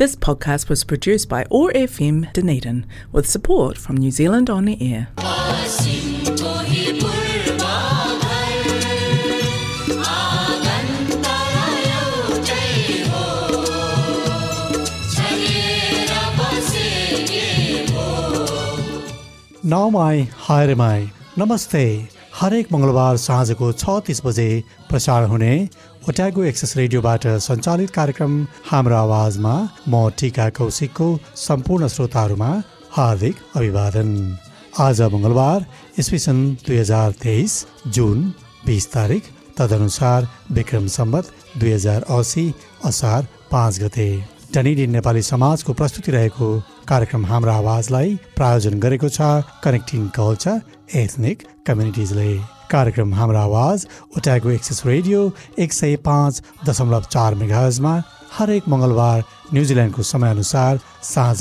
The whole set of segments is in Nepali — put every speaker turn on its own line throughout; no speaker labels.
This podcast was produced by OAR FM Dunedin with support from New Zealand On the Air.
नाउमाई हायरेमाई नमस्ते हरेक मङ्गलबार साँझको छ तिस बजे प्रसारण हुने ओट्यागो एक्सेस रेडियोबाट सञ्चालित कार्यक्रम हाम्रो आवाजमा म टिका कौशिकको सम्पूर्ण श्रोताहरूमा हार्दिक अभिवादन। आज मङ्गलबार इस्वी सन् दुई हजार तेइस जुन बिस तारिक तदनुसार विक्रम सम्बत दुई हजार असी असार पाँच गते। डनिडी नेपाली समाजको प्रस्तुति रहेको कार्यक्रम हाम्रो आवाजलाई प्रायोजन गरेको छ कनेक्टिङ कल्चर एथनिक कम्युनिटिजले कार्यक्रम हाम्रो आवाज ओटाको एक्सेस रेडियो एक सय पाँच दशमलव चार मेगाजमा हरेक मङ्गलबार न्युजिल्यान्डको समयअनुसार साँझ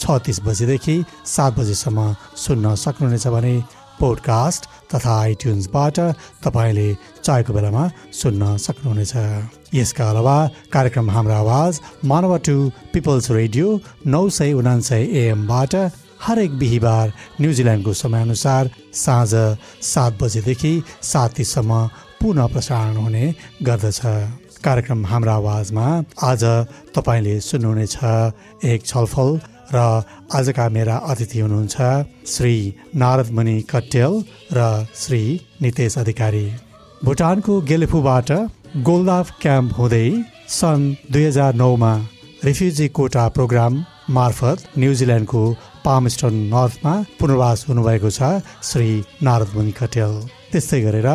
छ तिस बजेदेखि सात बजेसम्म सुन्न सक्नुहुनेछ भने पोडकास्ट तथा आइट्युन्सबाट तपाईँले चाहेको बेलामा सुन्न सक्नुहुनेछ। यसका अलावा कार्यक्रम हाम्रो आवाज मानव टु पिपल्स रेडियो नौ सय उनान्सय एएमबाट हरेक बिहिबार न्युजिल्यान्डको समयअनुसार साँझ सात बजेदेखि सात तिससम्म पुनः प्रसारण हुने गर्दछ। कार्यक्रम हाम्रो आवाजमा आज तपाईँले सुन्नुहुनेछ एक छलफल र आजका मेरा अतिथि हुनुहुन्छ श्री नारदमणि कट्यल र श्री नितेश अधिकारी। भुटानको गेलेफुबाट गोलदाफ क्याम्प हुँदै सन् दुई हजार नौमा रिफ्युजी कोटा प्रोग्राम मार्फत न्युजिल्यान्डको पामस्टन नर्थमा पुनर्वास हुनुभएको छ। श्री नारदमुनि कटेल। त्यस्तै गरेर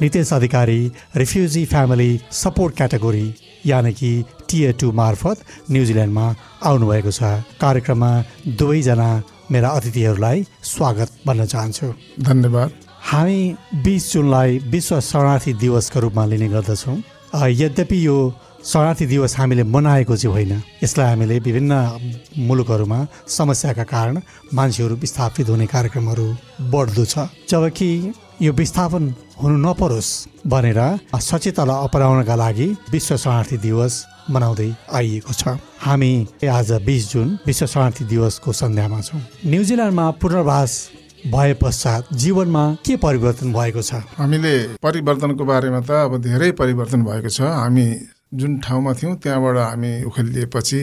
Nitesh Adhikari refugee family support category यानि कि टियर टू मार्फत न्युजिल्यान्डमा आउनुभएको छ। कार्यक्रममा दुवैजना मेरा अतिथिहरूलाई स्वागत भन्न चाहन्छु।
धन्यवाद।
हामी बिस जुनलाई विश्व शरणार्थी दिवसको रूपमा लिने गर्दछौँ। यद्यपि यो शरणार्थी दिवस हामीले मनाएको चाहिँ होइन। यसलाई हामीले विभिन्न मुलुकहरूमा समस्याका कारण मान्छेहरू विस्थापित हुने कार्यक्रमहरू बढ्दो छ। जबकि यो विस्थापन हुनु नपरोस् भनेर सचेतता अपनाउनका लागि विश्व शरणार्थी दिवस मनाउँदै आइएको छ। हामी आज बिस जुन विश्व शरणार्थी दिवसको सन्ध्यामा छौँ। न्युजिल्यान्डमा पुनर्वास भए पश्चात जीवनमा के परिवर्तन भएको छ?
हामीले परिवर्तनको बारेमा त अब धेरै परिवर्तन भएको छ। हामी जुन ठाउँमा थियौँ त्यहाँबाट हामी उखेलिएपछि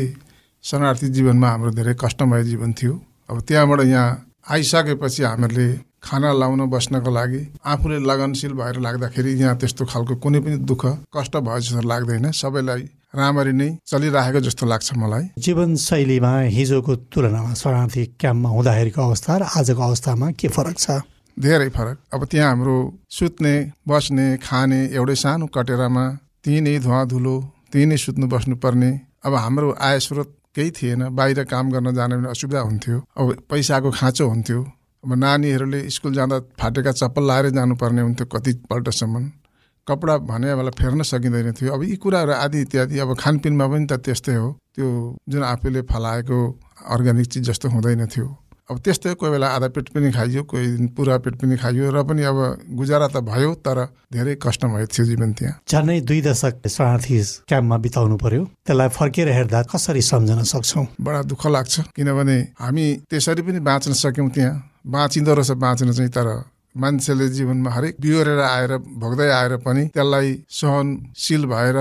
शरणार्थी जीवनमा हाम्रो धेरै कष्टमय जीवन थियो। अब त्यहाँबाट यहाँ आइसकेपछि हामीहरूले खाना लाउन बस्नको लागि आफूले लगनशील भएर लाग्दाखेरि यहाँ त्यस्तो खालको कुनै पनि दुःख कष्ट भए जस्तो लाग्दैन। सबैलाई राम्ररी नै चलिरहेको जस्तो लाग्छ मलाई।
जीवनशैलीमा हिजोको तुलनामा शरणार्थी क्याम्पमा हुँदाखेरिको अवस्था र आजको अवस्थामा के फरक छ?
धेरै फरक। अब त्यहाँ हाम्रो सुत्ने बस्ने खाने एउटै सानो कटेरामा त्यहीँ नै धुवा धुलो त्यहीँ नै सुत्नु बस्नु पर्ने। अब हाम्रो आय स्रोत केही थिएन। बाहिर काम गर्न जाने भने असुविधा हुन्थ्यो। अब पैसाको खाँचो हुन्थ्यो। अब नानीहरूले स्कुल जाँदा फाटेका चप्पल लाएर जानुपर्ने हुन्थ्यो कतिपल्टसम्म कपडा भने बेला फेर्न सकिँदैन थियो। अब यी कुराहरू आदि इत्यादि। अब खानपिनमा पनि त त्यस्तै हो। त्यो जुन आफूले फलाएको अर्ग्यानिक चिज जस्तो हुँदैन थियो। अब त्यस्तै कोही बेला आधा पेट पनि खाइयो कोही दिन पुरा पेट पनि खाइयो र पनि अब गुजारा त भयो तर धेरै कष्टमय थियो जीवन त्यहाँ।
झन्डै दुई दशक शरणार्थी क्याम्पमा बिताउनु पर्यो। त्यसलाई फर्केर हेर्दा कसरी सम्झन सक्छौ?
बडा दुःख लाग्छ किनभने हामी त्यसरी पनि बाँच्न सक्यौँ त्यहाँ। बाँचिँदो रहेछ बाँच्न चाहिँ तर मान्छेले जीवनमा हरेक बिहोरेर आएर भोग्दै आएर पनि त्यसलाई सहनशील भएर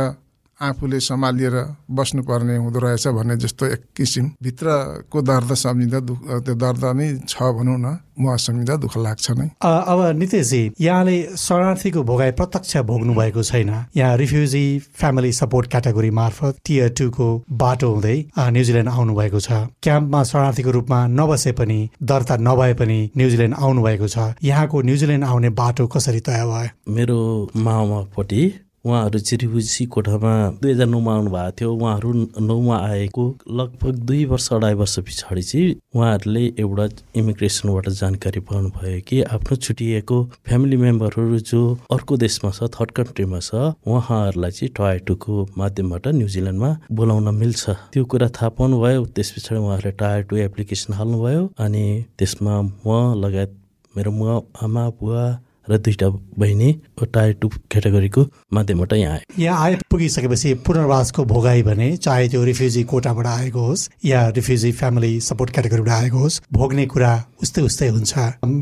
आफूले सम्हालिएर बस्नुपर्ने हुँदो रहेछ भन्ने जस्तो एक किसिम भित्रको दर्द सम्झिँदा दुःख त्यो दर्द नै छ भनौँ न म सम्झिँदा दुःख लाग्छ नै।
अब नितेशजी यहाँले शरणार्थीको भोगाई प्रत्यक्ष भोग्नु भएको छैन। यहाँ रिफ्युजी फ्यामिली सपोर्ट क्याटेगोरी मार्फत टियर टूको बाटो हुँदै न्युजिल्यान्ड आउनु भएको छ। क्याम्पमा शरणार्थीको रूपमा नबसे पनि दर्ता नभए पनि न्युजिल्यान्ड आउनु भएको छ। यहाँको न्युजिल्यान्ड आउने बाटो कसरी तय भयो?
मेरो मामापट्टि उहाँहरू चिरिबुजी कोठामा दुई हजार नौमा आउनु भएको थियो। उहाँहरू नौमा आएको लगभग दुई वर्ष अढाई वर्ष पछाडि चाहिँ उहाँहरूले एउटा इमिग्रेसनबाट जानकारी पाउनु भयो कि आफ्नो छुटिएको फ्यामिली मेम्बरहरू जो अर्को देशमा छ थर्ड कन्ट्रीमा छ उहाँहरूलाई चाहिँ टु माध्यमबाट न्युजिल्यान्डमा बोलाउन मिल्छ। त्यो कुरा थाहा पाउनुभयो। त्यस पछाडि उहाँहरूले टायर टू एप्लिकेसन हाल्नुभयो। अनि त्यसमा म लगायत मेरो म आमा बुवा र दुईवटा बहिनी टायर टू क्याटेगोरीको माध्यमबाट यहाँ आयो
यहाँ आइपुगिसकेपछि पुनर्वासको भोगाई भने चाहे त्यो रिफ्युजी कोटाबाट आएको होस् या रिफ्युजी फ्यामिली सपोर्ट क्याटेगोरीबाट आएको होस् भोग्ने कुरा उस्तै उस्तै हुन्छ।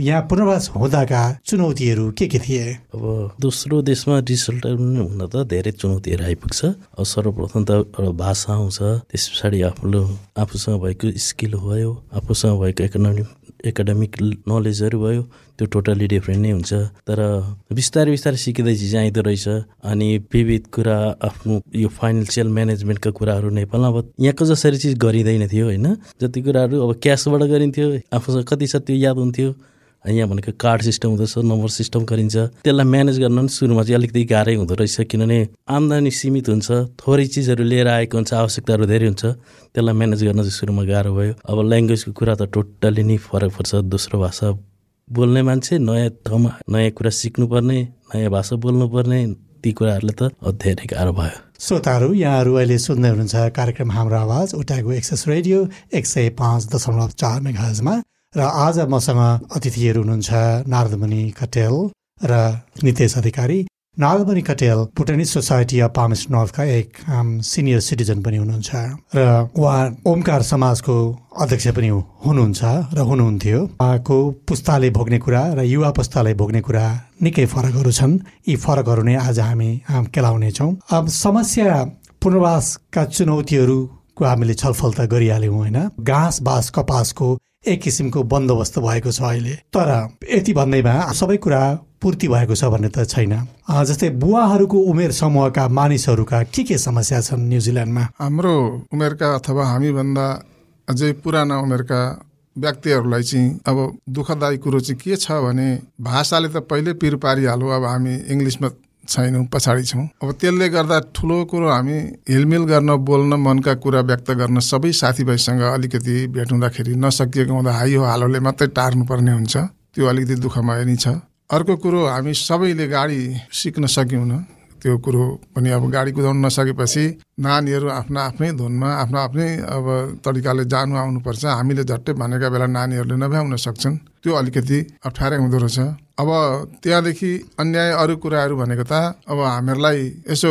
यहाँ पुनर्वास हुँदाका चुनौतीहरू के के थिए?
अब दोस्रो देशमा रिजल्ट हुन त धेरै चुनौतीहरू आइपुग्छ। सर्वप्रथम त एउटा भाषा आउँछ त्यस पछाडि आफ्नो आफूसँग भएको स्किल भयो आफूसँग भएको इकोनोमिक एकाडेमिक नलेजहरू भयो त्यो टोटल्ली डिफ्रेन्ट नै हुन्छ। तर बिस्तारै बिस्तारै सिकिँदै जाँदो रहेछ। अनि विविध कुरा आफ्नो यो फाइनेन्सियल म्यानेजमेन्टका कुराहरू नेपालमा अब यहाँको जसरी चिज गरिँदैन थियो होइन? जति कुराहरू अब क्यासबाट गरिन्थ्यो आफूसँग कति छ त्यो याद हुन्थ्यो। यहाँ भनेको कार्ड सिस्टम हुँदैछ नम्बर सिस्टम गरिन्छ। त्यसलाई म्यानेज गर्न पनि सुरुमा चाहिँ अलिकति गाह्रै हुँदो रहेछ किनभने आम्दानी सीमित हुन्छ थोरै चिजहरू लिएर आएको हुन्छ आवश्यकताहरू धेरै हुन्छ। त्यसलाई म्यानेज गर्न चाहिँ सुरुमा गाह्रो भयो। अब ल्याङ्ग्वेजको कुरा त टोटल्ली नै फरक पर्छ दोस्रो भाषा बोल्ने मान्छे नयाँ ठाउँमा नयाँ कुरा सिक्नुपर्ने नयाँ भाषा बोल्नुपर्ने ती कुराहरूले त धेरै गाह्रो भयो।
श्रोताहरू यहाँहरू अहिले सुन्दै हुनुहुन्छ कार्यक्रम हाम्रो आवाज उठाएको एक्सेस रेडियो एक सय पाँच दशमलव चार मेघाजमा र आज मसँग अतिथिहरू हुनुहुन्छ नारदमणि कटेल र नितेश अधिकारी। नारदमणि कटेल भुटानिज सोसाइटी अफ पामिस नर्थका एक सिनियर सिटिजन पनि हुनुहुन्छ र उहाँ ओमकार समाजको अध्यक्ष पनि हुनुहुन्छ र हुनुहुन्थ्यो। उहाँको पुस्ताले भोग्ने कुरा र युवा पुस्ताले भोग्ने कुरा निकै फरकहरू छन्। यी फरकहरू नै आज हामी केलाउनेछौँ समस्या पुनर्वासका चुनौतीहरूको हामीले छलफल त गरिहाल्यौँ होइन? घाँस बाँस कपासको एक किसिमको बन्दोबस्त भएको छ अहिले। तर यति भन्दैमा सबै कुरा पूर्ति भएको छ भन्ने त छैन। जस्तै बुवाहरूको उमेर समूहका मानिसहरूका के के समस्या छन् न्युजिल्यान्डमा?
हाम्रो उमेरका अथवा हामीभन्दा अझै पुराना उमेरका व्यक्तिहरूलाई चाहिँ अब दुःखदायी कुरो चाहिँ के छ भने भाषाले त पहिल्यै पिर पारिहाल्यो अब हामी इङ्ग्लिसमा छैनौँ पछाडि छौँ। अब त्यसले गर्दा ठुलो कुरो हामी हिलमिल गर्न बोल्न मनका कुरा व्यक्त गर्न सबै साथीभाइसँग अलिकति भेट हुँदाखेरि नसकिएको हुँदा हाइयो हालोले मात्रै टार्नुपर्ने हुन्छ। त्यो अलिकति दुःखमय नै छ। अर्को कुरो हामी सबैले गाडी सिक्न सक्यौँ त्यो कुरो पनि अब गाडी कुदाउन नसकेपछि नानीहरू आफ्ना आफ्नै धुनमा आफ्नो आफ्नै अब तरिकाले जानु आउनुपर्छ। हामीले झट्टै भनेका बेला नानीहरूले नभ्याउन सक्छन्। त्यो अलिकति अप्ठ्यारै हुँदो रहेछ। अब त्यहाँदेखि अन्याय अरू कुराहरू भनेको त अब हामीहरूलाई यसो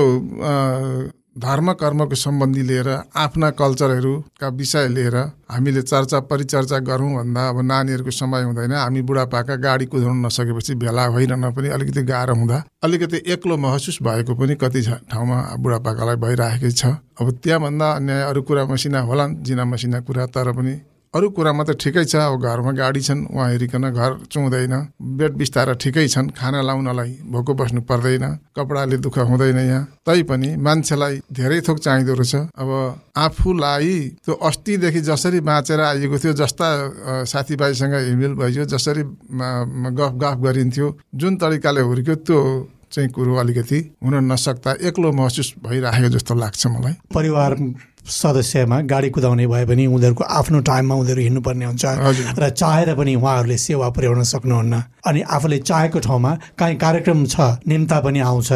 धर्म कर्मको सम्बन्धी लिएर आफ्ना कल्चरहरूका विषय लिएर हामीले चर्चा परिचर्चा गरौँ भन्दा अब नानीहरूको समय हुँदैन। हामी बुढापाका गाडी कुदाउन नसकेपछि भेला भइरहन पनि अलिकति गाह्रो हुँदा अलिकति एक्लो महसुस भएको पनि कति ठाउँमा बुढापाकालाई भइरहेकै छ। अब त्यहाँभन्दा अन्याय अरू कुरा मसिना होलान् जिना मसिना कुरा तर पनि अरू कुरामा त ठिकै छ। अब घरमा गाडी छन् उहाँ हेरिकन घर चुहुँदैन। बेड बिस्तारा ठिकै छन् खाना लाउनलाई भोको बस्नु पर्दैन कपडाले दुःख हुँदैन यहाँ। तैपनि मान्छेलाई धेरै थोक चाहिँदो रहेछ। अब आफूलाई त्यो अस्तिदेखि जसरी बाँचेर आइएको थियो जस्ता साथीभाइसँग हिमेल भइयो जसरी गफ गफ गरिन्थ्यो जुन तरिकाले हुर्क्यो त्यो चाहिँ कुरो अलिकति हुन नसक्दा एक्लो महसुस भइराखेको जस्तो लाग्छ मलाई।
परिवार सदस्यमा गाडी कुदाउने भयो भने उनीहरूको आफ्नो टाइममा उनीहरू हिँड्नुपर्ने हुन्छ र चाहेर पनि उहाँहरूले सेवा पुर्याउन सक्नुहुन्न। अनि आफूले चाहेको ठाउँमा काहीँ कार्यक्रम छ निम्ता पनि आउँछ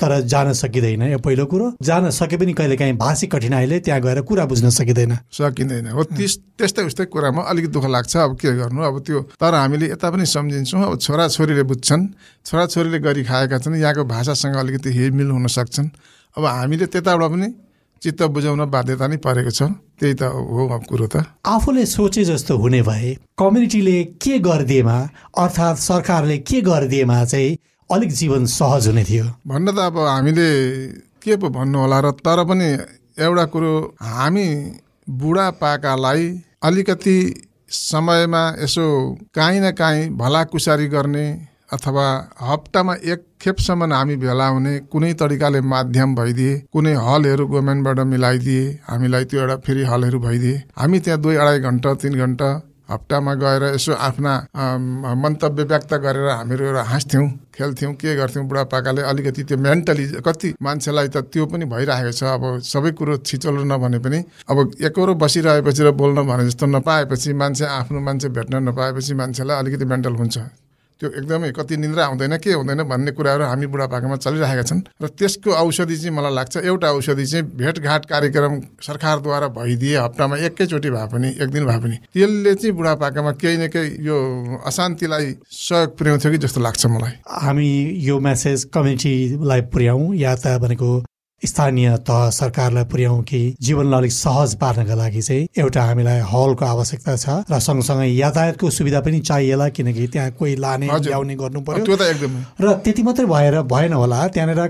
तर जान सकिँदैन। यो पहिलो कुरो। जान सके पनि कहिले काहीँ भाषिक कठिनाइले त्यहाँ गएर कुरा बुझ्न सकिँदैन।
सकिँदैन। हो त्यस त्यस्तै उस्तै कुरामा अलिकति दुःख लाग्छ। अब के गर्नु? अब त्यो तर हामीले यता पनि सम्झिन्छौँ। अब छोराछोरीले बुझ्छन्। छोराछोरीले गरी खाएका छन्। यहाँको भाषासँग अलिकति हिलमिल हुन सक्छन्। अब हामीले त्यताबाट पनि चित्त बुझाउन बाध्यता नै परेको छ। त्यही त हो कुरो त।
आफूले सोचे जस्तो हुने भए कम्युनिटीले के गरिदिएमा अर्थात् सरकारले के गरिदिएमा चाहिँ अलिक जीवन सहज हुने थियो?
भन्न त अब हामीले के पो भन्नु होला र तर पनि एउटा कुरो हामी बुढापाकालाई अलिकति समयमा यसो काहीँ न काहीँ भलाकुसारी गर्ने अथवा हप्तामा एक खेपसम्म हामी भेला हुने कुनै तरिकाले माध्यम भइदिए कुनै हलहरू गभर्मेन्टबाट मिलाइदिए हामीलाई त्यो एउटा फेरि हलहरू भइदिए। हामी त्यहाँ दुई अढाई घन्टा तिन घन्टा हप्तामा गएर यसो आफ्ना मन्तव्य व्यक्त गरेर हामीहरू एउटा हाँस्थ्यौँ खेल्थ्यौँ के गर्थ्यौँ बुढापाकाले अलिकति त्यो मेन्टली कति मान्छेलाई त त्यो पनि भइरहेको छ। अब सबै कुरो छिचोलो नभने पनि अब एकरो बसिरहेपछि र बोल्न भने जस्तो नपाएपछि मान्छे आफ्नो मान्छे भेट्न नपाएपछि मान्छेलाई अलिकति मेन्टल हुन्छ। त्यो एकदमै कति निन्द्रा हुँदैन के हुँदैन भन्ने कुराहरू हामी बुढापाकामा चलिरहेका छन्। र त्यसको औषधि चाहिँ मलाई लाग्छ एउटा औषधि चाहिँ भेटघाट कार्यक्रम सरकारद्वारा भइदिए हप्तामा एकैचोटि भए पनि एक दिन भए पनि त्यसले चाहिँ बुढापाकामा केही न केही यो अशान्तिलाई सहयोग पुर्याउँथ्यो कि जस्तो लाग्छ मलाई।
हामी यो मेसेज कम्युनिटीलाई पुर्याउँ या त भनेको स्थानीय तह सरकारलाई पुर्याउँ कि जीवनलाई अलिक सहज पार्नका लागि चाहिँ एउटा हामीलाई हलको आवश्यकता छ र सँगसँगै यातायातको सुविधा पनि चाहिएला किनकि त्यहाँ कोही लाने। ल्याउने गर्नु पर्यो। र त्यति मात्रै भएर भएन होला त्यहाँनिर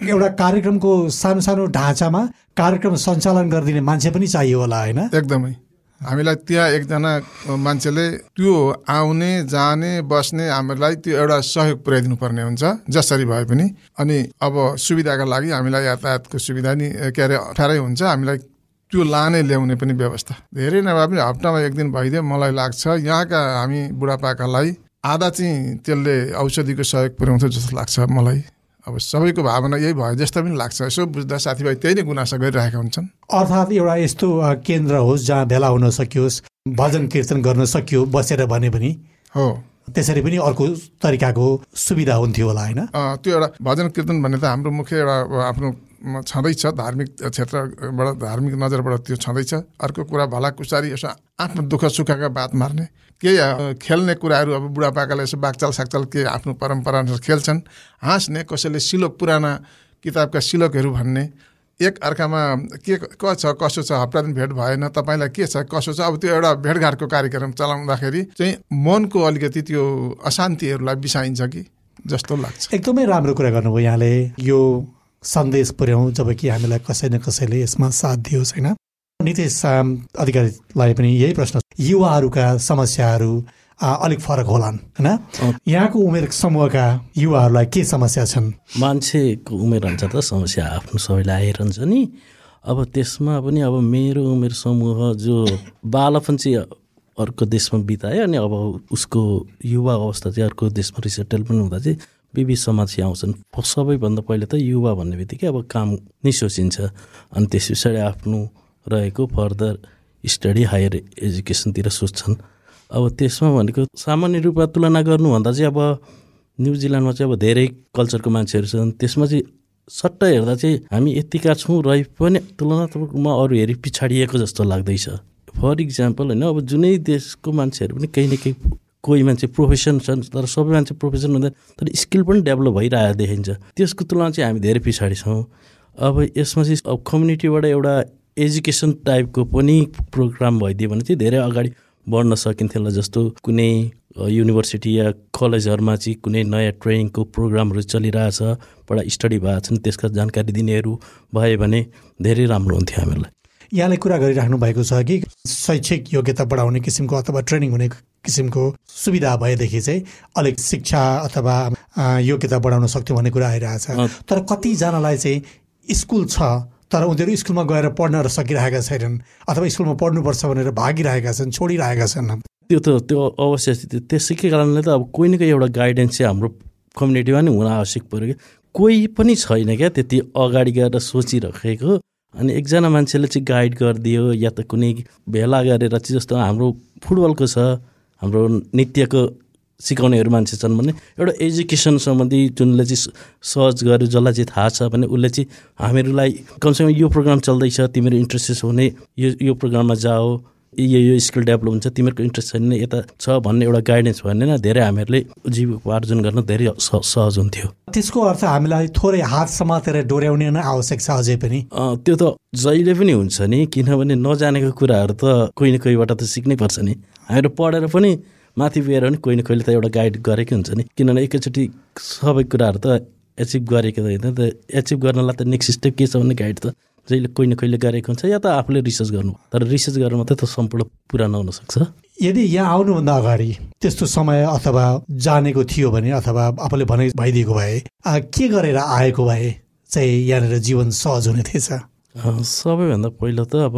एउटा कार्यक्रमको सानो सानो ढाँचामा कार्यक्रम सञ्चालन गरिदिने मान्छे पनि चाहियो होला होइन?
एकदमै। हामीलाई त्यहाँ एकजना मान्छेले त्यो आउने जाने बस्ने हामीलाई त्यो एउटा सहयोग पुर्याइदिनु पर्ने हुन्छ। जसरी भए पनि। अनि अब सुविधाका लागि हामीलाई यातायातको सुविधा नि के अरे अप्ठ्यारै हुन्छ। हामीलाई त्यो लाने ल्याउने पनि व्यवस्था। धेरै नभए पनि हप्तामा एक दिन भइदियो। मलाई लाग्छ यहाँका हामी बुढापाकालाई आधा चाहिँ त्यसले औषधिको सहयोग पुर्याउँछ जस्तो लाग्छ मलाई। अब सबैको भावना यही भयो जस्तो पनि लाग्छ। यसो बुझ्दा साथीभाइ त्यही नै गुनासो गरिरहेका हुन्छन्।
अर्थात् एउटा यस्तो केन्द्र होस् जहाँ भेला हुन सकियोस् भजन कीर्तन गर्न सकियो बसेर भने पनि
हो।
त्यसरी पनि अर्को तरिकाको सुविधा हुन्थ्यो होला होइन?
त्यो एउटा भजन कीर्तन भन्ने त हाम्रो मुख्य एउटा आफ्नो छँदैछ धार्मिक क्षेत्रबाट धार्मिक नजरबाट त्यो छँदैछ। अर्को कुरा भला कुसारी यसो आफ्नो दुःख सुखका बात मार्ने। केही खेल्ने कुराहरू अब बुढापाकाले यसो बागचाल सागचाल के आफ्नो परम्परा अनुसार खेल्छन्। हाँस्ने कसैले सिलोक पुराना किताबका सिलोकहरू भन्ने। एक अर्कामा के क छ कसो छ हप्ता दिन भेट भएन तपाईँलाई के छ कसो छ? अब त्यो एउटा भेटघाटको कार्यक्रम चलाउँदाखेरि चाहिँ मनको अलिकति त्यो अशान्तिहरूलाई बिसाइन्छ कि जस्तो लाग्छ।
एकदमै राम्रो कुरा गर्नुभयो यहाँले। यो सन्देश पुर्याउँ जब कि हामीलाई कसै न कसैले यसमा साथ दियोस् होइन? नितेश अधिकारीलाई पनि यही प्रश्न युवाहरूका समस्याहरू अलिक फरक होलान् होइन यहाँको उमेर समूहका युवाहरूलाई के समस्या छन्?
मान्छेको उमेर अनुसार त समस्या आफ्नो सबैलाई आइरहन्छ नि। अब त्यसमा पनि अब मेरो उमेर समूह जो बालपन चाहिँ अर्को देशमा बितायो अनि अब उसको युवा अवस्था चाहिँ अर्को देशमा रिसेटल पनि हुँदा चाहिँ विविध समस्या आउँछन्। सबैभन्दा पहिला त युवा भन्ने बित्तिकै अब काम नै सोचिन्छ अनि त्यस पछाडि आफ्नो रहेको फर्दर स्टडी हायर एजुकेसनतिर सोध्छन्। अब त्यसमा भनेको सामान्य रूपमा तुलना गर्नुभन्दा चाहिँ अब न्युजिल्यान्डमा चाहिँ अब धेरै कल्चरको मान्छेहरू छन्। त्यसमा चाहिँ सट्ट हेर्दा चाहिँ हामी यतिका छौँ रहे पनि तुलनात्मक रूपमा अरू हेरी पछाडिएको जस्तो लाग्दैछ। फर इक्जाम्पल होइन अब जुनै देशको मान्छेहरू पनि केही न केही कोही मान्छे प्रोफेसन छन् तर सबै मान्छे प्रोफेसन हुँदैन तर स्किल पनि डेभलप भइरहेको देखिन्छ। त्यसको तुलना चाहिँ हामी धेरै पछाडि छौँ। अब यसमा चाहिँ अब कम्युनिटीबाट एउटा एजुकेसन टाइपको पनि प्रोग्राम भइदियो भने चाहिँ धेरै अगाडि बढ्न सकिन्थ्यो होला जस्तो कुनै युनिभर्सिटी या कलेजहरूमा चाहिँ कुनै नयाँ ट्रेनिङको प्रोग्रामहरू चलिरहेछ बडा स्टडी भएको छन् त्यसका जानकारी दिनेहरू भयो भने धेरै राम्रो हुन्थ्यो हामीलाई
यहाँले कुरा गरिराख्नु भएको छ कि शैक्षिक योग्यता बढाउने किसिमको अथवा ट्रेनिङ हुने किसिमको सुविधा भएदेखि चाहिँ अलिक शिक्षा अथवा योग्यता बढाउन सक्थ्यो भन्ने कुरा आइरहेछ। तर कतिजनालाई चाहिँ स्कुल छ तर उनीहरू स्कुलमा गएर पढ्न सकिरहेका छैनन् अथवा स्कुलमा पढ्नुपर्छ भनेर भागिरहेका छन् छोडिरहेका छन्।
त्यो त त्यो अवश्य त्यो- त्यसैकै कारणले त अब कोही न कोही एउटा गाइडेन्स चाहिँ हाम्रो कम्युनिटीमा नि हुन आवश्यक पऱ्यो क्या। कोही पनि छैन क्या त्यति अगाडि गएर सोचिराखेको। अनि एकजना मान्छेले चाहिँ गाइड गरिदियो या त कुनै भेला गरेर चाहिँ जस्तो हाम्रो फुटबलको छ हाम्रो नृत्यको सिकाउनेहरू मान्छे छन् भने एउटा एजुकेसन सम्बन्धी जुनले चाहिँ सर्च गर्यो जसलाई चाहिँ थाहा छ भने उसले चाहिँ हामीहरूलाई कमसेकम यो प्रोग्राम चल्दैछ तिमीहरू इन्ट्रेस्टेड हुने यो यो प्रोग्राममा जाओ यो यो स्किल डेभलप हुन्छ तिमीहरूको इन्ट्रेस्ट छैन यता छ भन्ने एउटा गाइडेन्स भयो भने धेरै हामीहरूले जीविकोपार्जन गर्न धेरै सहज हुन्थ्यो।
त्यसको अर्थ हामीलाई थोरै हात समातेर डोर्याउने नै आवश्यक छ अझै पनि।
त्यो त जहिले पनि हुन्छ नि किनभने नजानेको कुराहरू त कोही न कोहीबाट त सिक्नै पर्छ नि। हामीहरू पढेर पनि माथि पुगेर पनि कोही न कोहीले त एउटा गाइड गरेकै हुन्छ नि। किनभने एकैचोटि सबै कुराहरू त एचिभ गरेको त होइन त एचिभ गर्नलाई त नेक्स्ट स्टेप के छ भन्ने गाइड त जहिले कोही न कोहीले गरेको हुन्छ या त आफूले रिसर्च गर्नु। तर रिसर्च गरेर मात्रै त सम्पूर्ण पुरा नहुन सक्छ।
यदि यहाँ आउनुभन्दा अगाडि त्यस्तो समय अथवा जानेको थियो भने अथवा आफूले भने भइदिएको भए के गरेर आएको भए चाहिँ यहाँनिर जीवन सहज हुने थिएछ?
सबैभन्दा पहिला त अब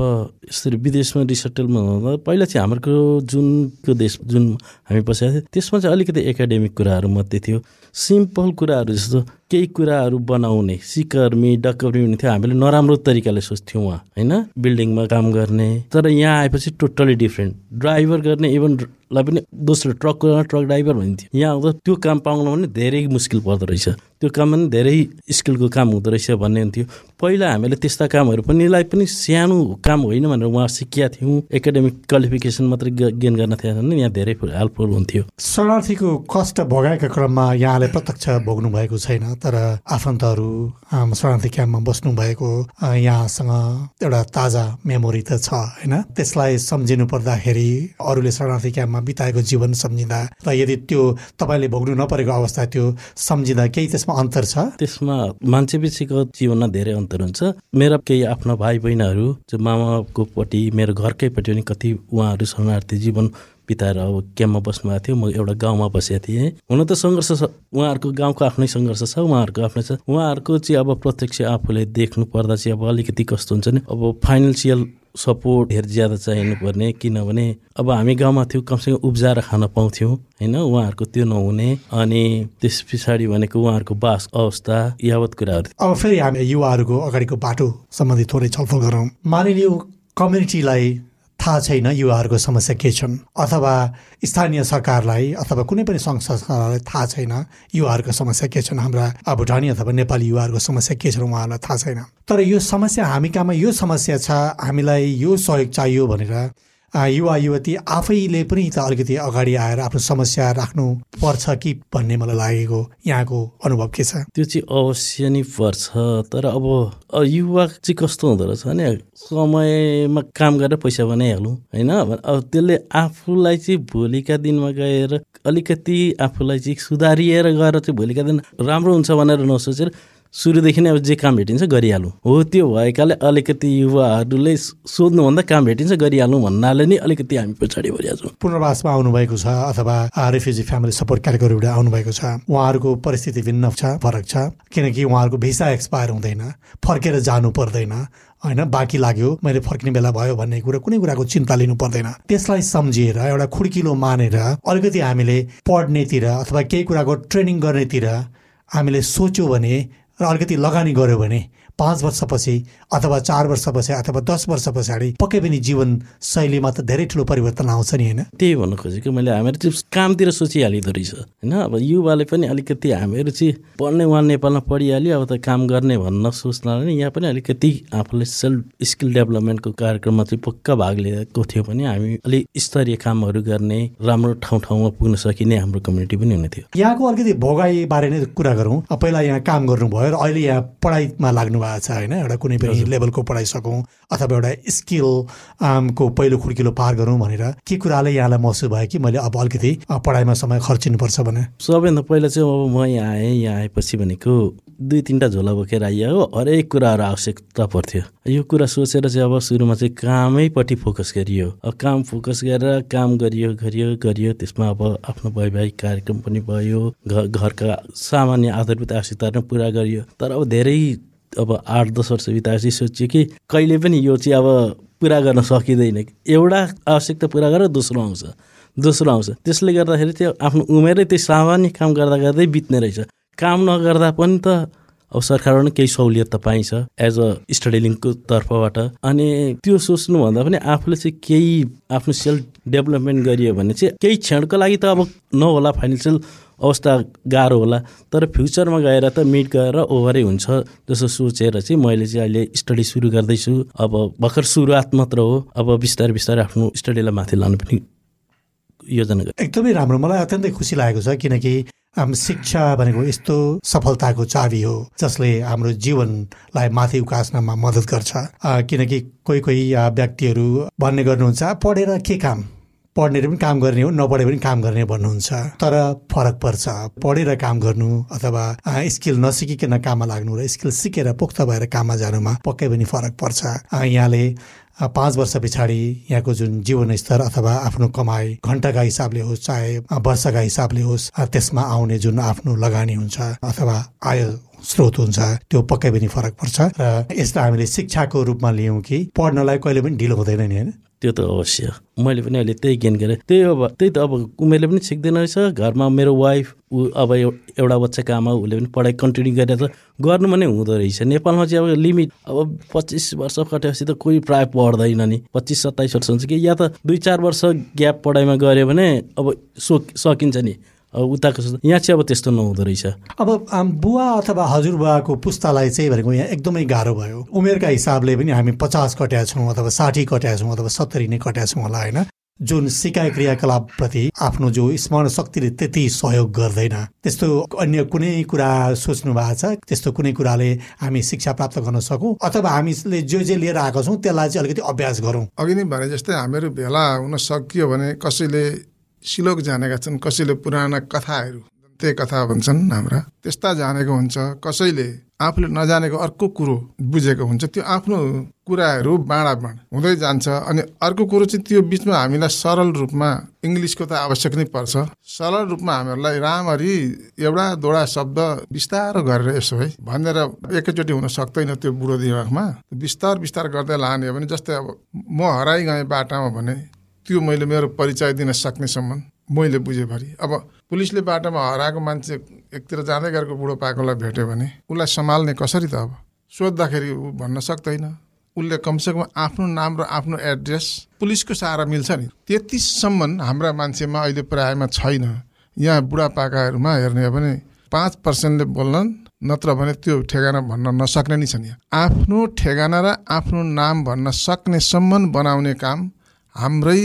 यसरी विदेशमा रिसेटलमा हुँदा पहिला चाहिँ हाम्रो जुनको देश जुन हामी बसेका थियौँ त्यसमा चाहिँ अलिकति एकाडेमिक कुराहरू मात्रै थियो। सिम्पल कुराहरू जस्तो केही कुराहरू बनाउने सिकर्मी डकर्मी हुने थियो हामीले नराम्रो तरिकाले सोच्थ्यौँ उहाँ होइन? बिल्डिङमा काम गर्ने तर यहाँ आएपछि टोटली डिफ्रेन्ट ड्राइभर गर्ने इभन लाई पनि दोस्रो ट्रकको ट्रक ड्राइभर भनिन्थ्यो यहाँ आउँदा त्यो काम पाउनु पनि धेरै मुस्किल पर्दो रहेछ। त्यो काम पनि धेरै स्किलको काम हुँदो रहेछ भन्ने हुन्थ्यो। पहिला हामीले त्यस्ता कामहरू पनिलाई पनि सानो काम होइन भनेर उहाँ सिकिया थियौँ। एकाडेमिक क्वालिफिकेसन मात्रै गेन गर्न थिएन भने यहाँ धेरै हेल्पफुल हुन्थ्यो।
शरणार्थीको कष्ट भोगाएका क्रममा यहाँले प्रत्यक्ष भोग्नु भएको छैन। तर आफन्तहरू शरणार्थी क्याम्पमा बस्नु भएको यहाँसँग एउटा ताजा मेमोरी त छ होइन? त्यसलाई सम्झिनु पर्दाखेरि अरूले शरणार्थी क्याम्पमा बिताएको जीवन सम्झिँदा र यदि त्यो तपाईँले भोग्नु नपरेको अवस्था त्यो सम्झिँदा केही त्यसमा अन्तर छ?
त्यसमा मान्छे पिछेको जीवनमा धेरै अन्तर हुन्छ। मेरा केही आफ्ना भाइ बहिनीहरू जो मामाको पट्टि मेरो घरकैपट्टि पनि कति उहाँहरू शरणार्थी जीवन बिताएर अब क्याम्पमा बस्नुभएको थियो म एउटा गाउँमा बसेको थिएँ। हुन त सङ्घर्ष छ। उहाँहरूको गाउँको आफ्नै सङ्घर्ष छ उहाँहरूको आफ्नै छ। उहाँहरूको चाहिँ अब प्रत्यक्ष आफूले देख्नु पर्दा चाहिँ अब अलिकति कस्तो हुन्छ नि? अब फाइनेन्सियल सपोर्ट धेर ज्यादा चाहिनु पर्ने किनभने अब हामी गाउँमा थियौँ कमसेकम उब्जाएर खान पाउँथ्यौँ होइन? उहाँहरूको त्यो नहुने। अनि त्यस पछाडि भनेको उहाँहरूको बास अवस्था यावत कुराहरू।
अब फेरि हामी युवाहरूको अगाडिको बाटो सम्बन्धी थोरै छलफल गरौँ। मानिलियो कम्युनिटीलाई थाहा छैन युवाहरूको समस्या के छन्। अथवा स्थानीय सरकारलाई अथवा कुनै पनि सङ्घ संस्थालाई थाहा छैन युवाहरूको समस्या के छन्। हाम्रा भुटानी अथवा नेपाली युवाहरूको समस्या के छन् उहाँहरूलाई थाहा छैन। तर यो समस्या हामी कहाँमा यो समस्या छ हामीलाई यो सहयोग चाहियो भनेर युवा युवती आफैले पनि त अलिकति अगाडि आएर आफ्नो समस्या राख्नु पर्छ कि भन्ने मलाई लागेको यहाँको अनुभव के छ?
त्यो चाहिँ अवश्य नै पर्छ तर अब युवा चाहिँ कस्तो हुँदो रहेछ भने समयमा काम गरेर पैसा बनाइहालौँ होइन? अब त्यसले आफूलाई चाहिँ भोलिका दिनमा गएर अलिकति आफूलाई चाहिँ सुधारिएर गएर चाहिँ भोलिका दिन राम्रो हुन्छ भनेर नसोचेर सुरुदेखि नै अब जे काम भेटिन्छ गरिहालौँ। हो त्यो भएकाले अलिकति युवाहरूले सोध्नुभन्दा काम भेटिन्छ गरिहालौँ भन्नाले नै अलिकति हामी पछाडि परिरहेको छौँ।
पुनर्वासमा आउनुभएको छ अथवा रेफ्युजी फ्यामिली सपोर्ट क्याटेगोरीबाट आउनुभएको छ। उहाँहरूको परिस्थिति भिन्न छ फरक छ किनकि उहाँहरूको भिसा एक्सपायर हुँदैन फर्केर जानु पर्दैन होइन? बाँकी लाग्यो मैले फर्किने बेला भयो भन्ने कुरा कुनै कुराको चिन्ता लिनु पर्दैन। त्यसलाई सम्झिएर एउटा खुड्किलो मानेर अलिकति हामीले पढ्नेतिर अथवा केही कुराको ट्रेनिङ गर्नेतिर हामीले सोच्यो भने र अलिकति लगानी गऱ्यो भने पाँच वर्षपछि अथवा चार वर्षपछि अथवा दस वर्ष पछाडि पक्कै पनि जीवन शैलीमा त धेरै ठुलो परिवर्तन आउँछ नि होइन?
त्यही भन्नु खोजेको मैले हामीहरू चाहिँ कामतिर सोचिहालिँदो रहेछ। होइन अब युवाले पनि अलिकति हामीहरू चाहिँ पढ्ने उहाँ नेपालमा पढिहाल्यो अब त काम गर्ने भन्न सोच्नाले यहाँ पनि अलिकति आफूले सेल्फ स्किल डेभलपमेन्टको कार्यक्रममा चाहिँ पक्का भाग लिएको थियो भने हामी अलिक स्तरीय कामहरू गर्ने राम्रो ठाउँ ठाउँमा पुग्न सकिने हाम्रो कम्युनिटी पनि हुने थियो।
यहाँको अलिकति भोगाई बारे नै कुरा गरौँ। पहिला यहाँ काम गर्नुभयो र अहिले यहाँ पढाइमा लाग्नु भएको छ होइन? एउटा कुनै पनि लेभलको पढाइ सकौँ अथवा एउटा स्किल को पहिलो खुड्किलो पार गरौँ भनेर के कुराले यहाँलाई महसुस भयो कि मैले अब अलिकति पढाइमा समय खर्चिनुपर्छ भने
सबैभन्दा पहिला चाहिँ अब म यहाँ आएँ यहाँ आएपछि भनेको दुई तिनवटा झोला बोकेर आइयो। हो हरेक कुराहरू आवश्यकता पर्थ्यो। यो कुरा सोचेर चाहिँ अब सुरुमा चाहिँ कामैपट्टि फोकस गरियो। काम फोकस गरेर काम गरियो गरियो गरियो। त्यसमा अब आफ्नो वैवाहिक कार्यक्रम पनि भयो घरका सामान्य आधारभूत आवश्यकताहरू पुरा गरियो। तर अब धेरै अब आठ दस वर्ष बिताएपछि सोचियो कि कहिले पनि यो चाहिँ अब पुरा गर्न सकिँदैन। एउटा आवश्यकता पुरा गरेर दोस्रो आउँछ। दोस्रो आउँछ। त्यसले गर्दाखेरि त्यो आफ्नो उमेरै त्यो सामान्य काम गर्दा गर्दै बित्ने रहेछ। काम नगर्दा पनि त अब सरकारबाट केही सहुलियत त पाइन्छ एज अ स्टडी लिङ्कको तर्फबाट। अनि त्यो सोच्नुभन्दा पनि आफूले चाहिँ केही आफ्नो सेल्फ डेभलपमेन्ट गरियो भने चाहिँ केही क्षणको लागि त अब नहोला फाइनेन्सियल अवस्था गाह्रो होला। तर फ्युचरमा गएर त मिट गएर ओभरै हुन्छ जस्तो सोचेर चाहिँ मैले चाहिँ अहिले स्टडी सुरु गर्दैछु। अब भर्खर सुरुवात मात्र हो। अब बिस्तारै बिस्तारै आफ्नो स्टडीलाई माथि लानु पनि योजना
एकदमै राम्रो। मलाई अत्यन्तै खुसी लागेको छ किनकि शिक्षा भनेको यस्तो सफलताको चाबी हो जसले हाम्रो जीवनलाई माथि उकास्नमा मद्दत गर्छ। किनकि कोही कोही व्यक्तिहरू भन्ने गर्नुहुन्छ पढेर के काम? पढ्नेले पनि काम गर्ने हो नपढे पनि काम गर्ने भन्नुहुन्छ। तर फरक पर्छ। पढेर काम गर्नु अथवा स्किल नसिकिकन काममा लाग्नु र स्किल सिकेर पोख्त भएर काममा जानुमा पक्कै पनि फरक पर्छ। यहाँले पाँच वर्ष पछाडि यहाँको जुन जीवनस्तर अथवा आफ्नो कमाई घन्टाका हिसाबले होस् चाहे वर्षका हिसाबले होस् त्यसमा आउने जुन आफ्नो लगानी हुन्छ अथवा आय स्रोत हुन्छ त्यो पक्कै पनि फरक पर्छ। र यसलाई हामीले शिक्षाको रूपमा लियौँ कि पढ्नलाई कहिले पनि ढिलो हुँदैन नि होइन?
त्यो त अवश्य मैले पनि अहिले त्यही गेन गरेँ। त्यही अब त्यही त अब उमेरले पनि सिक्दैन रहेछ। घरमा मेरो वाइफ ऊ अब एउटा बच्चाको आमा उसले पनि पढाइ कन्टिन्यू गरेर गर्नु पनि हुँदो रहेछ। नेपालमा चाहिँ अब लिमिट अब पच्चिस वर्ष कटेपछि त कोही प्रायः पढ्दैन नि। पच्चिस सत्ताइस वर्ष हुन्छ कि या त दुई चार वर्ष ग्याप पढाइमा गऱ्यो भने अब सो सकिन्छ नि। उताको यहाँ चाहिँ अब त्यस्तो नहुँदो रहेछ
अब बुवा अथवा हजुरबुवाको पुस्तालाई चाहिँ भनेको यहाँ एकदमै गाह्रो भयो। उमेरका हिसाबले पनि हामी पचास कट्या छौँ अथवा साठी कट्या छौँ अथवा सत्तरी नै कट्या छौँ होला होइन? जुन सिकाइ क्रियाकलापप्रति आफ्नो जो स्मरण शक्तिले त्यति सहयोग गर्दैन। त्यस्तो अन्य कुनै कुरा सोच्नु भएको छ? त्यस्तो कुनै कुराले हामी शिक्षा प्राप्त गर्न सकौँ? अथवा हामीले जे जे लिएर आएको छौँ त्यसलाई चाहिँ अलिकति अभ्यास गरौँ?
अघि नै भने जस्तै हामीहरू भेला हुन सकियो भने कसैले सिलोक जानेका छन् कसैले पुराना कथाहरू त्यही कथा भन्छन् हाम्रा। त्यस्ता जानेको हुन्छ कसैले आफूले नजानेको अर्को कुरो बुझेको हुन्छ त्यो आफ्नो कुराहरू बाँडाबाँड हुँदै जान्छ अनि अर्को कुरो चाहिँ त्यो बिचमा हामीलाई सरल रूपमा इङ्ग्लिसको त आवश्यक नै पर्छ। सरल रूपमा हामीहरूलाई राम्ररी एउटा दोडा शब्द बिस्तारो गरेर यसो है भनेर एकैचोटि हुन सक्दैन त्यो बुढो दिमागमा। बिस्तार बिस्तार गर्दै लाने हो भने जस्तै अब म हराइ गएँ बाटामा भने त्यो मैले मेरो परिचय दिन सक्नेसम्म मैले बुझेभरि। अब पुलिसले बाटोमा हराएको मान्छे एकतिर जाँदै गरेको बुढो पाएकोलाई भेट्यो भने उसलाई सम्हाल्ने कसरी त अब? सोद्धाखेरि ऊ भन्न सक्दैन। उसले कमसेकम आफ्नो नाम र आफ्नो एड्रेस पुलिसको सहारा मिल्छ नि। त्यतिसम्म हाम्रा मान्छेमा अहिले प्रायमा छैन। यहाँ बुढापाकाहरूमा हेर्ने हो भने पाँच पर्सेन्टले बोल्छन् नत्र भने त्यो ठेगाना भन्न नसक्ने नै छन् यहाँ। आफ्नो ठेगाना र आफ्नो नाम भन्न सक्नेसम्म बनाउने काम हाम्रै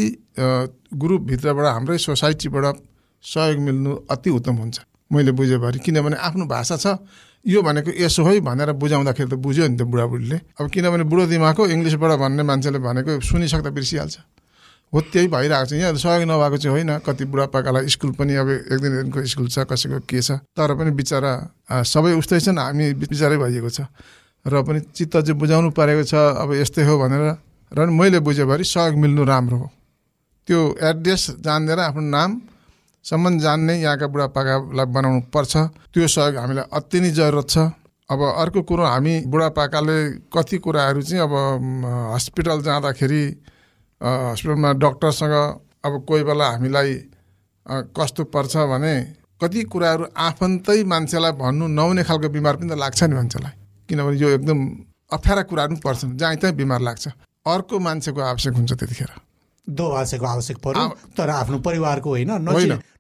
ग्रुपभित्रबाट हाम्रै सोसाइटीबाट सहयोग मिल्नु अति उत्तम हुन्छ। मैले बुझेभरि किनभने आफ्नो भाषा छ। यो भनेको यसो है भनेर बुझाउँदाखेरि त बुझ्यो नि त बुढाबुढीले। अब किनभने बुढो दिमागको इङ्ग्लिसबाट भन्ने मान्छेले भनेको सुनिसक्दा बिर्सिहाल्छ। हो त्यही भइरहेको छ। यहाँ सहयोग नभएको चाहिँ होइन। कति बुढापाकालाई स्कुल पनि अब एक दिन दिनको स्कुल छ कसैको के छ। तर पनि बिचरा सबै उस्तै छन्। हामी बिचारै भइएको छ। र पनि चित्त चाहिँ बुझाउनु परेको छ। अब यस्तै हो भनेर र मैले बुझेभरि सहयोग मिल्नु राम्रो हो। त्यो एड्रेस जानेर आफ्नो नामसम्म जान्ने यहाँका बुढापाकालाई बनाउनु पर्छ त्यो सहयोग हामीलाई अति नै जरुरत छ। अब अर्को कुरो हामी बुढापाकाले कति कुराहरू चाहिँ अब हस्पिटल जाँदाखेरि हस्पिटलमा डक्टरसँग अब कोही बेला हामीलाई कस्तो पर्छ भने कति कुराहरू आफन्तै मान्छेलाई भन्नु नहुने खालको बिमार पनि त लाग्छ नि मान्छेलाई। किनभने यो एकदम अप्ठ्यारा कुराहरू पनि पर्छन् जहाँ त्यहीँ बिमार लाग्छ। अर्को मान्छेको आवश्यक हुन्छ त्यतिखेर।
दोभाषेको आवश्यक पर्यो तर आफ्नो परिवारको होइन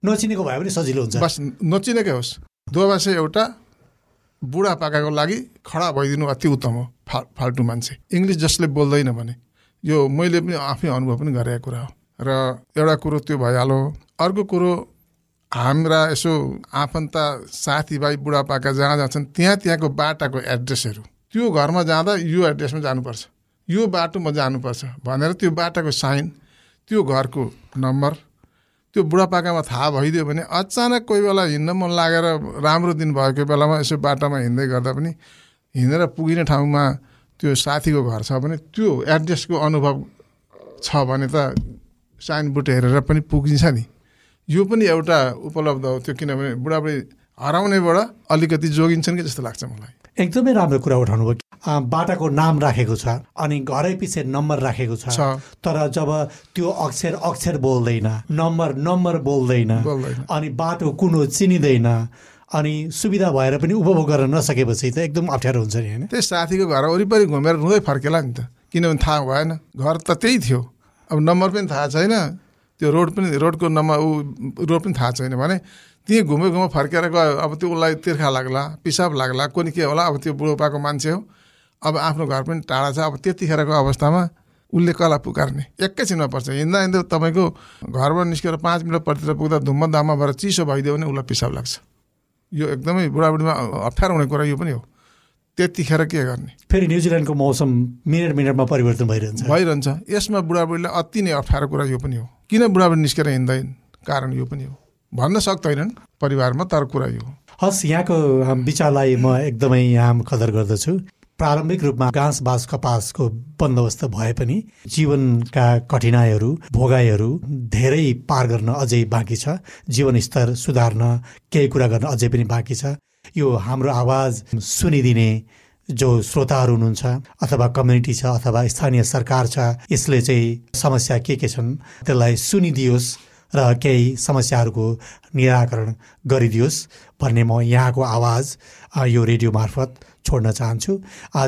नचिनेको भए पनि सजिलो हुन्छ।
बस नचिनेकै होस्। दोभाषे एउटा बुढापाकाको लागि खडा भइदिनु अति उत्तम हो फा फाल्टु मान्छे। इङ्ग्लिस जसले बोल्दैन भने। यो मैले पनि आफै अनुभव पनि गरेको कुरा हो। र एउटा कुरो त्यो भइहाल्यो। अर्को कुरो हाम्रा यसो आफन्त साथीभाइ बुढापाका जहाँ जान्छन् त्यहाँ त्यहाँको बाटाको एड्रेसहरू। त्यो घरमा जाँदा यो एड्रेसमा जानुपर्छ। यो बाटोमा जानुपर्छ भनेर त्यो बाटाको साइन त्यो घरको नम्बर त्यो बुढापाकामा थाहा भइदियो भने अचानक कोही बेला हिँड्न मन लागेर राम्रो दिन भएको बेलामा यसो बाटोमा हिँड्दै गर्दा पनि हिँडेर पुगिने ठाउँमा त्यो साथीको घर छ भने त्यो एड्रेसको अनुभव छ भने त साइनबोर्ड हेरेर पनि पुगिन्छ नि। यो पनि एउटा उपलब्ध हो त्यो किनभने बुढाबुढी हराउनेबाट अलिकति जोगिन्छन् कि जस्तो लाग्छ मलाई।
एकदमै राम्रो कुरा उठाउनु भयो बाटाको नाम राखेको छ अनि घरै पछि नम्बर राखेको छ। तर जब त्यो अक्षर अक्षर बोल्दैन नम्बर नम्बर बोल्दैन अनि बाटो कुन हो चिनिँदैन अनि सुविधा भएर पनि उपभोग गर्न नसकेपछि त एकदम अप्ठ्यारो हुन्छ नि होइन?
त्यही साथीको घर वरिपरि घुमेर रुँदै फर्केला नि त। किनभने थाहा भएन। घर त त्यही थियो। अब नम्बर पनि थाहा छैन। त्यो रोड पनि रोडको नम्बर ऊ रोड पनि थाहा छैन भने त्यहीँ घुमे घुमे फर्केर गयो। अब त्यो उसलाई तिर्खा लाग्ला पिसाब लाग्ला कोनि के होला? अब त्यो बुढोपाको मान्छे हो। अब आफ्नो घर पनि टाढा छ अब त्यतिखेरको अवस्थामा उसले कला पुकार्ने। एकैछिनमा पर्छ। हिँड्दा हिँड्दा तपाईँको घरबाट निस्केर पाँच मिनट प्रतितिर पुग्दा धुम्म दाममा भएर चिसो भइदियो भने उसलाई पिसाब लाग्छ। यो एकदमै बुढाबुढीमा अप्ठ्यारो हुने कुरा यो पनि हो। त्यतिखेर के गर्ने?
फेरि न्युजिल्यान्डको मौसम मिनट मिनटमा परिवर्तन भइरहन्छ।
भइरहन्छ। यसमा बुढाबुढीलाई अति नै अप्ठ्यारो कुरा यो पनि हो। किन बुढाबुढी निस्केर हिँड्दैन? कारण यो पनि हो। भन्न सक्दैनन्। परिवारमा तर कुरा यो
हस् यहाँको विचारलाई म एकदमै यहाँ कदर गर्दछु। प्रारम्भिक रूपमा घाँस बाँस कपासको बन्दोबस्त भए पनि जीवनका कठिनाइहरू भोगाइहरू धेरै पार गर्न अझै बाँकी छ। जीवनस्तर सुधार्न केही कुरा गर्न अझै पनि बाँकी छ। यो हाम्रो आवाज सुनिदिने जो श्रोताहरू हुनुहुन्छ अथवा कम्युनिटी छ अथवा स्थानीय सरकार छ यसले चाहिँ समस्या के के छन् त्यसलाई सुनिदियोस्। र केही समस्याहरूको निराकरण गरिदियोस् भन्ने म यहाँको आवाज यो रेडियो मार्फत छोड्न चाहन्छु।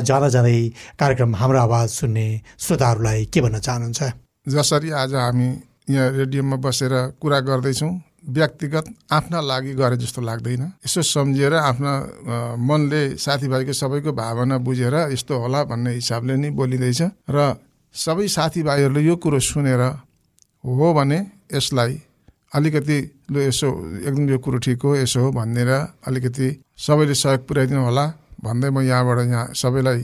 जाँदा जाँदै कार्यक्रम हाम्रो आवाज सुन्ने श्रोताहरूलाई के भन्न चाहनुहुन्छ?
जसरी आज हामी यहाँ रेडियोमा बसेर कुरा गर्दैछौँ व्यक्तिगत आफ्ना लागि गरे जस्तो लाग्दैन। यसो सम्झिएर आफ्ना मनले साथीभाइको सबैको भावना बुझेर यस्तो होला भन्ने हिसाबले नै बोलिँदैछ। र सबै साथीभाइहरूले यो कुरो सुनेर हो भने यसलाई अलिकति लु यसो एकदम यो कुरो ठिक हो यसो हो भनेर अलिकति सबैले सहयोग पुर्याइदिनु होला भन्दै म यहाँबाट यहाँ सबैलाई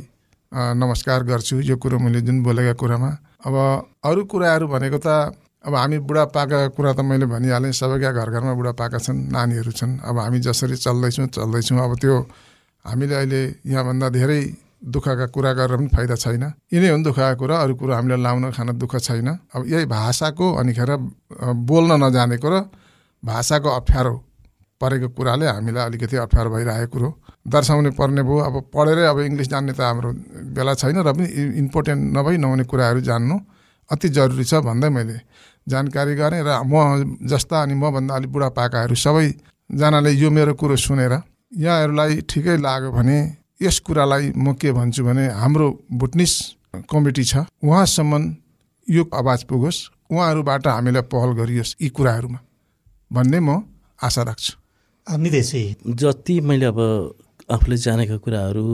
नमस्कार गर्छु यो कुरो मैले जुन बोलेका कुरामा। अब अरू कुराहरू भनेको त अब हामी बुढापाकाको कुरा त मैले भनिहालेँ सबैका घर घरमा बुढापाका छन् नानीहरू छन्। अब हामी जसरी चल्दैछौँ चल्दैछौँ। अब त्यो हामीले अहिले यहाँभन्दा धेरै दुःखका कुरा गरेर पनि फाइदा छैन। यिनै हुन् दुःखका कुरा अरू कुरो हामीले लाउन खान दुःख छैन। अब यही भाषाको अनिखेर बोल्न नजानेको र भाषाको अप्ठ्यारो परेको कुराले हामीलाई अलिकति अप्ठ्यारो भइरहेको कुरो दर्शाउने पर्ने भयो। अब पढेरै अब इङ्ग्लिस जान्ने त हाम्रो बेला छैन र पनि इम्पोर्टेन्ट नभई नहुने कुराहरू जान्नु अति जरुरी छ भन्दै मैले जानकारी गरेँ र म जस्ता अनि मभन्दा अलिक बुढापाकाहरू सबैजनाले यो मेरो कुरो सुनेर यहाँहरूलाई ठिकै लाग्यो भने यस कुरालाई म के भन्छु भने हाम्रो भुटनिस कमिटी छ उहाँसम्म यो आवाज पुगोस् उहाँहरूबाट हामीलाई पहल गरियोस् यी कुराहरूमा भन्ने म आशा राख्छु।
निदेशी।
जति मैले अब आफूले जानेका कुराहरू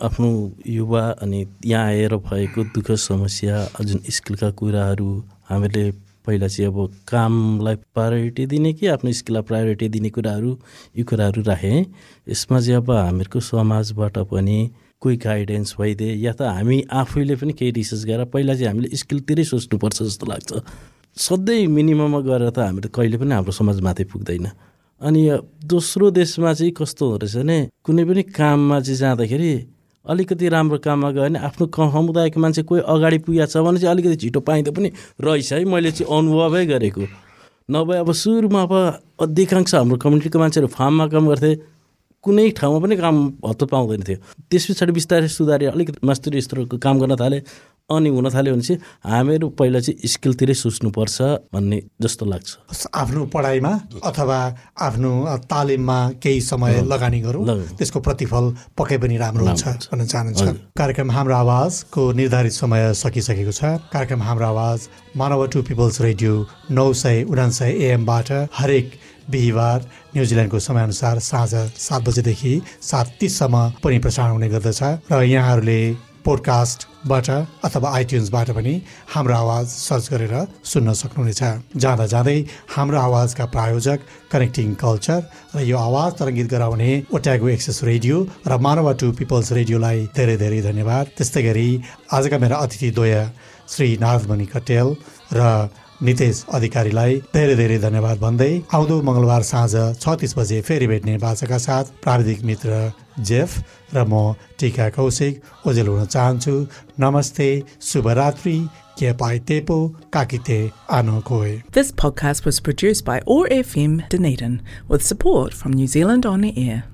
आफ्नो युवा अनि यहाँ आएर भएको दुःख समस्या जुन स्किलका कुराहरू हामीले पहिला चाहिँ अब कामलाई प्रायोरिटी दिने कि आफ्नो स्किललाई प्रायोरिटी दिने कुराहरू यी कुराहरू राखेँ। यसमा चाहिँ अब हामीहरूको समाजबाट पनि कोही गाइडेन्स भइदिए या त हामी आफैले पनि केही रिसर्च गरेर पहिला चाहिँ हामीले स्किलतिरै सोच्नुपर्छ जस्तो लाग्छ। सधैँ मिनिमममा गएर त हामीले कहिले पनि हाम्रो समाज माथि पुग्दैन। अनि दोस्रो देशमा चाहिँ कस्तो हुँदो रहेछ भने कुनै पनि काममा चाहिँ जाँदाखेरि अलिकति राम्रो काममा गयो भने आफ्नो समुदायको मान्छे कोही अगाडि पुगेको छ भने चाहिँ अलिकति छिटो पाइँदो पनि रहेछ है। मैले चाहिँ अनुभवै गरेको। नभए अब सुरुमा अब अधिकांश हाम्रो कम्युनिटीको मान्छेहरू फार्ममा काम गर्थे कुनै ठाउँमा पनि काम हत्तो पाउँदैन थियो। त्यस पछाडि बिस्तारै सुधारेर अलिकति मास्तरी स्तरको काम गर्न थालेँ। अनि हुन थाल्यो भने चाहिँ हामीहरू पहिला चाहिँ स्किलतिरै सोच्नुपर्छ भन्ने जस्तो लाग्छ।
आफ्नो पढाइमा अथवा आफ्नो तालिममा केही समय लगानी गरौँ। त्यसको प्रतिफल पक्कै पनि राम्रो हुन्छ भन्न चाहनुहुन्छ। कार्यक्रम हाम्रो आवाजको निर्धारित समय सकिसकेको छ। कार्यक्रम हाम्रो आवाज मानव टु पिपल्स रेडियो नौ सय उनासय एएमबाट हरेक बिहिबार न्युजिल्यान्डको समयअनुसार साँझ सात बजेदेखि सात तिससम्म पनि प्रसारण हुने गर्दछ। र यहाँहरूले पोडकास्टबाट अथवा आइट्युन्सबाट पनि हाम्रो आवाज सर्च गरेर सुन्न सक्नुहुनेछ। जाँदा जाँदै हाम्रो आवाजका प्रायोजक कनेक्टिङ कल्चर र यो आवाज तरङ्गित गराउने ओट्यागो एक्सेस रेडियो र मानवा टु पिपल्स रेडियोलाई धेरै धेरै धन्यवाद। त्यस्तै गरी आजका मेरा अतिथि द्वय श्री नारदमणि कटेल र नितेश अधिकारीलाई धेरै धेरै धन्यवाद भन्दै आउँदो मङ्गलबार साँझ छ बजे फेरि भेट्ने बाचाका साथ प्राविधिक मित्र जेफ र म टिका कौशिक ओजेल हुन चाहन्छु नमस्ते शुभरात्रि
This podcast was produced by ORFM Dunedin with support from New Zealand On the Air.